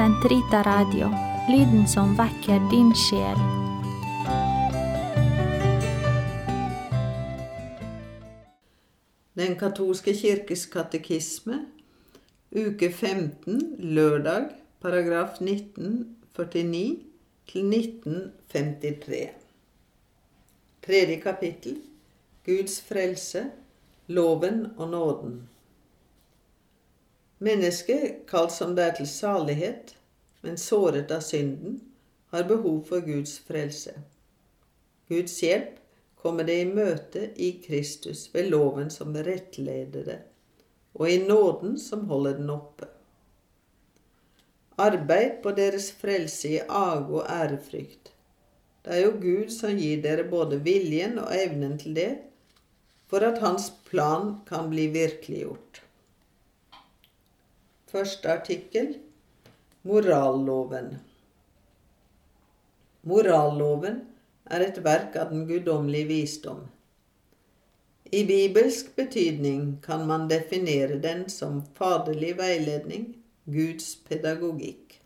Sentrita Radio, lyden som vekker din sjel. Den katolske kirkes katekisme, uke 15, lørdag, paragraf 1949 til 1953. Tredje kapittel Guds frelse, loven og nåden. Mennesket, kalt som det er til salighet, men såret av synden, har behov for Guds frelse. Guds hjelp kommer det i møte i Kristus ved loven som rettleder det, og i nåden som holder den oppe. Arbeid på deres frelse i age og ærefrykt. Det er jo Gud som gir dere både viljen og evnen til det, for at Hans plan kan bli virkeliggjort. Første artikkel Moralloven. Moralloven er et verk av den guddommelige visdom. I bibelsk betydning kan man definere den som faderlig veiledning, Guds pedagogikk.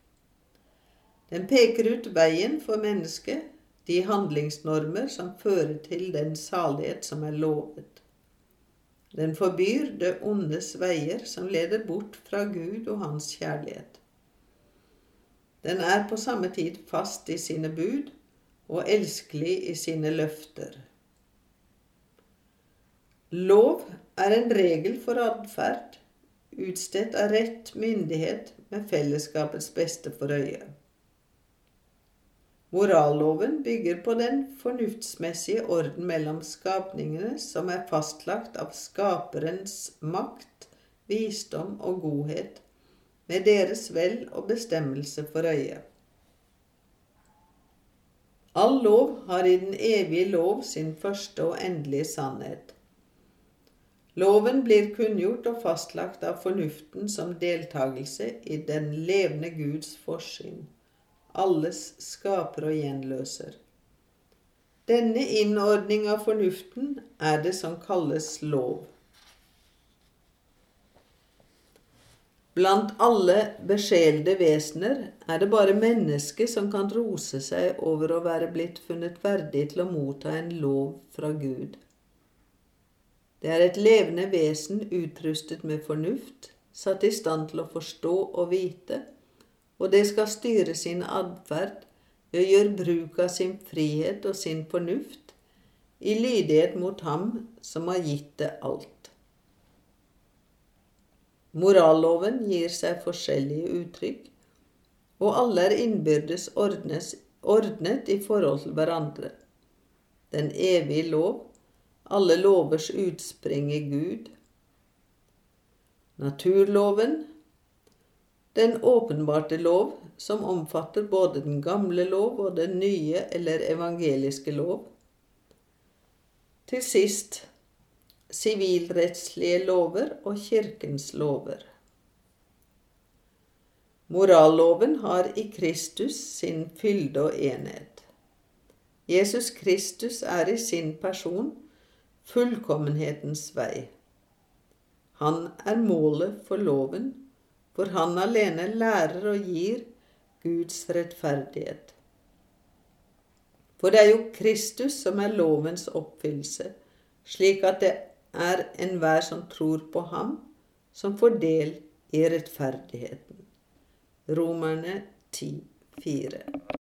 Den peker ut veien for mennesket, de handlingsnormer som fører til den salighet som er lovet. Den forbyr det ondes veier som leder bort fra Gud og Hans kjærlighet. Den er på samme tid fast i sine bud og elskelig i sine løfter. Lov er en regel for atferd, utstedt av rett myndighet med fellesskapets beste for øye. Moralloven bygger på den fornuftsmessige orden mellom skapningene som er fastlagt av skaperens makt, visdom og godhet, med deres vel og bestemmelse for øye. All lov har i den evige lov sin første og endelige sannhet. Loven blir kunngjort og fastlagt av fornuften som deltakelse i den levende Guds forsyn alles skaper og gjenløser. Denne innordning av fornuften er det som kalles lov. Blant alle besjelede vesener er det bare mennesket som kan rose seg over å være blitt funnet verdig til å motta en lov fra Gud. Det er et levende vesen utrustet med fornuft, satt i stand til å forstå og vite, og det skal styre sin atferd ved å gjøre bruk av sin frihet og sin fornuft i lydighet mot Ham som har gitt det alt. Moralloven gir seg forskjellige uttrykk, og alle er innbyrdes ordnes, ordnet i forhold til hverandre. Den evige lov, alle lovers utspring i Gud. Naturloven, den åpenbarte lov, som omfatter både den gamle lov og den nye eller evangeliske lov. Til sist sivilrettslige lover og kirkens lover. Moralloven har i Kristus sin fylde og enhet. Jesus Kristus er i sin person fullkommenhetens vei. Han er målet for loven for han alene lærer og gir Guds rettferdighet. For det er jo Kristus som er lovens oppfyllelse, slik at det er enhver som tror på ham, som får del i rettferdigheten. Romerne 10, 4.